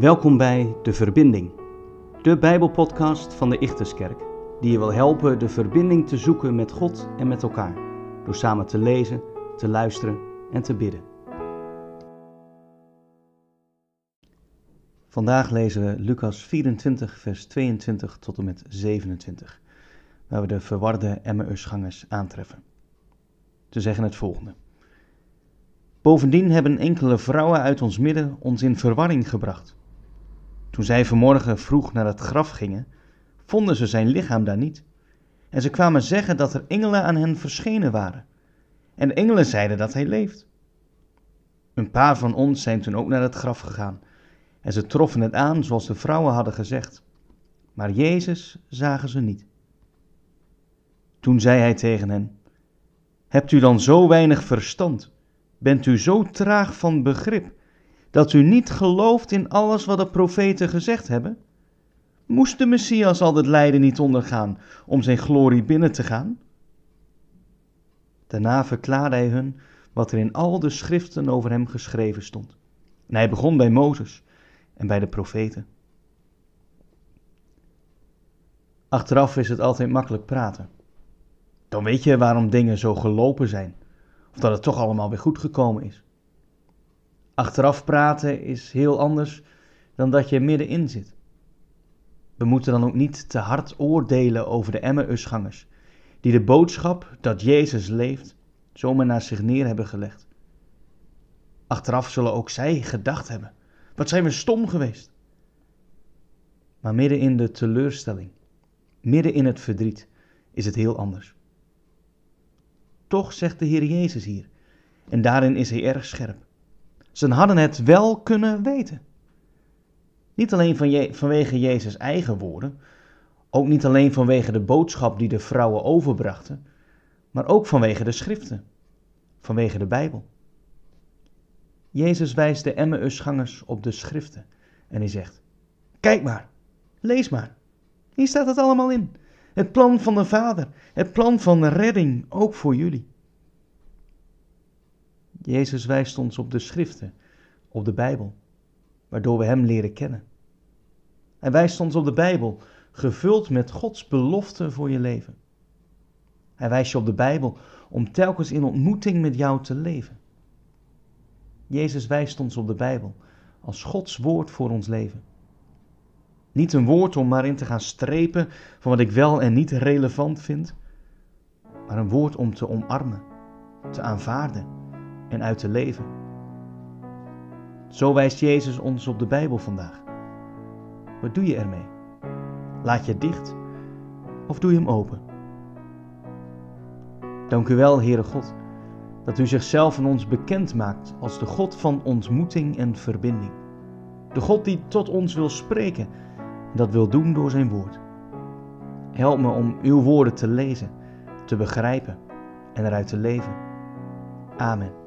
Welkom bij De Verbinding, de Bijbelpodcast van de Ichterskerk, die je wil helpen de verbinding te zoeken met God en met elkaar, door samen te lezen, te luisteren en te bidden. Vandaag lezen we Lucas 24, vers 22 tot en met 27, waar we de verwarde Emmausgangers aantreffen. Ze zeggen het volgende. Bovendien hebben enkele vrouwen uit ons midden ons in verwarring gebracht. Toen zij vanmorgen vroeg naar het graf gingen, vonden ze zijn lichaam daar niet. En ze kwamen zeggen dat er engelen aan hen verschenen waren. En de engelen zeiden dat hij leeft. Een paar van ons zijn toen ook naar het graf gegaan. En ze troffen het aan zoals de vrouwen hadden gezegd. Maar Jezus zagen ze niet. Toen zei hij tegen hen: Hebt u dan zo weinig verstand? Bent u zo traag van begrip? dat u niet gelooft in alles wat de profeten gezegd hebben? Moest de Messias al het lijden niet ondergaan om zijn glorie binnen te gaan? Daarna verklaarde hij hun wat er in al de schriften over hem geschreven stond. En hij begon bij Mozes en bij de profeten. Achteraf is het altijd makkelijk praten. Dan weet je waarom dingen zo gelopen zijn, of dat het toch allemaal weer goed gekomen is. Achteraf praten is heel anders dan dat je middenin zit. We moeten dan ook niet te hard oordelen over de Emmausgangers, die de boodschap dat Jezus leeft zomaar naar zich neer hebben gelegd. Achteraf zullen ook zij gedacht hebben: wat zijn we stom geweest. Maar midden in de teleurstelling, midden in het verdriet, is het heel anders. Toch zegt de Heer Jezus hier, en daarin is hij erg scherp. Ze hadden het wel kunnen weten. Niet alleen van je, vanwege Jezus' eigen woorden, ook niet alleen vanwege de boodschap die de vrouwen overbrachten, maar ook vanwege de schriften, vanwege de Bijbel. Jezus wijst de Emmausgangers op de schriften en hij zegt: Kijk maar, lees maar. Hier staat het allemaal in. Het plan van de Vader, het plan van redding, ook voor jullie. Jezus wijst ons op de schriften, op de Bijbel, waardoor we Hem leren kennen. Hij wijst ons op de Bijbel, gevuld met Gods beloften voor je leven. Hij wijst je op de Bijbel om telkens in ontmoeting met jou te leven. Jezus wijst ons op de Bijbel als Gods woord voor ons leven. Niet een woord om maar in te gaan strepen van wat ik wel en niet relevant vind, maar een woord om te omarmen, te aanvaarden en uit te leven. Zo wijst Jezus ons op de Bijbel vandaag. Wat doe je ermee? Laat je dicht of doe je hem open? Dank u wel, Heere God, dat u zichzelf en ons bekend maakt als de God van ontmoeting en verbinding. De God die tot ons wil spreken en dat wil doen door zijn woord. Help me om uw woorden te lezen, te begrijpen en eruit te leven. Amen.